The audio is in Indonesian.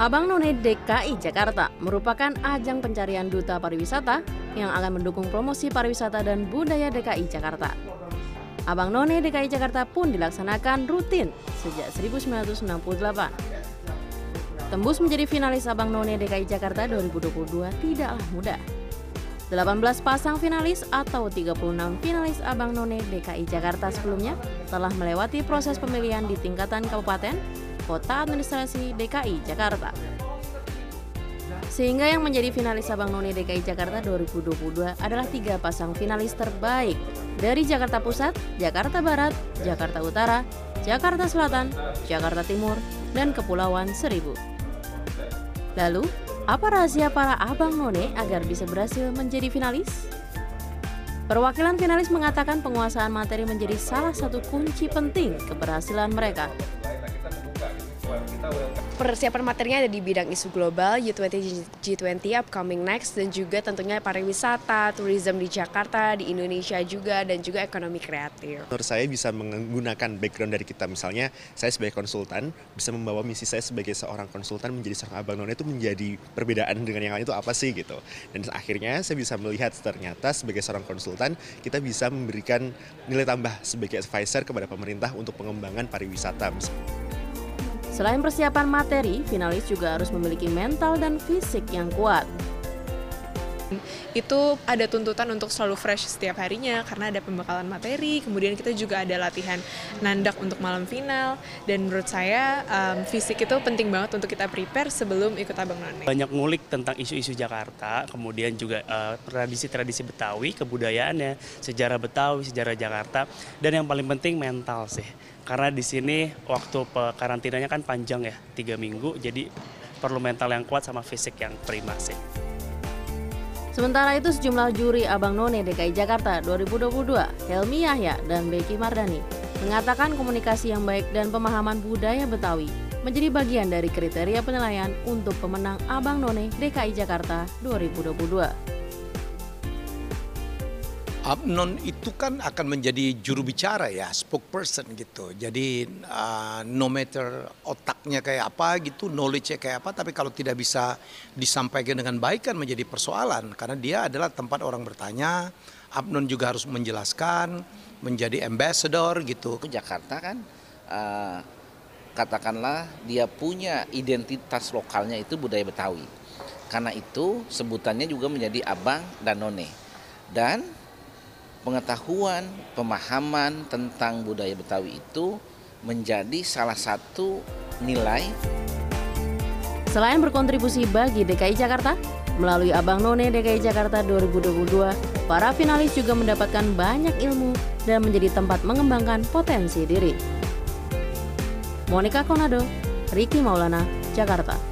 Abang None DKI Jakarta merupakan ajang pencarian duta pariwisata yang akan mendukung promosi pariwisata dan budaya DKI Jakarta. Abang None DKI Jakarta pun dilaksanakan rutin sejak 1968. Tembus menjadi finalis Abang None DKI Jakarta 2022 tidaklah mudah. 18 pasang finalis atau 36 finalis Abang None DKI Jakarta sebelumnya telah melewati proses pemilihan di tingkatan kabupaten, kota administrasi DKI Jakarta. Sehingga yang menjadi finalis Abang None DKI Jakarta 2022 adalah tiga pasang finalis terbaik dari Jakarta Pusat, Jakarta Barat, Jakarta Utara, Jakarta Selatan, Jakarta Timur, dan Kepulauan Seribu. Lalu, apa rahasia para abang none agar bisa berhasil menjadi finalis? Perwakilan finalis mengatakan penguasaan materi menjadi salah satu kunci penting keberhasilan mereka. Persiapan materinya ada di bidang isu global, U20 G20 upcoming next, dan juga tentunya pariwisata, tourism di Jakarta, di Indonesia juga, dan juga ekonomi kreatif. Menurut saya bisa menggunakan background dari kita, misalnya saya sebagai konsultan bisa membawa misi saya sebagai seorang konsultan menjadi seorang abang none itu menjadi perbedaan dengan yang lain itu apa sih gitu. Dan akhirnya saya bisa melihat ternyata sebagai seorang konsultan kita bisa memberikan nilai tambah sebagai advisor kepada pemerintah untuk pengembangan pariwisata. Selain persiapan materi, finalis juga harus memiliki mental dan fisik yang kuat. Itu ada tuntutan untuk selalu fresh setiap harinya karena ada pembekalan materi, kemudian kita juga ada latihan nandak untuk malam final dan menurut saya um, fisik itu penting banget untuk kita prepare sebelum ikut Abang None. Banyak ngulik tentang isu-isu Jakarta, kemudian juga uh, tradisi-tradisi Betawi, kebudayaannya, sejarah Betawi, sejarah Jakarta, dan yang paling penting mental sih karena di sini waktu karantinanya kan panjang ya, tiga minggu, jadi perlu mental yang kuat sama fisik yang prima sih. Sementara itu sejumlah juri Abang None DKI Jakarta 2022, Helmi Yahya dan Becky Mardani, mengatakan komunikasi yang baik dan pemahaman budaya Betawi menjadi bagian dari kriteria penilaian untuk pemenang Abang None DKI Jakarta 2022. Abnon itu kan akan menjadi juru bicara ya, spokesperson gitu. Jadi uh, no matter otaknya kayak apa gitu, knowledge-nya kayak apa, tapi kalau tidak bisa disampaikan dengan baik kan menjadi persoalan. Karena dia adalah tempat orang bertanya, Abnon juga harus menjelaskan, menjadi ambassador gitu. Ke Jakarta kan, uh, katakanlah dia punya identitas lokalnya itu budaya Betawi. Karena itu sebutannya juga menjadi abang dan none. Dan pengetahuan, pemahaman tentang budaya Betawi itu menjadi salah satu nilai. Selain berkontribusi bagi DKI Jakarta, melalui Abang None DKI Jakarta 2022, para finalis juga mendapatkan banyak ilmu dan menjadi tempat mengembangkan potensi diri. Monica Konado, Ricky Maulana, Jakarta.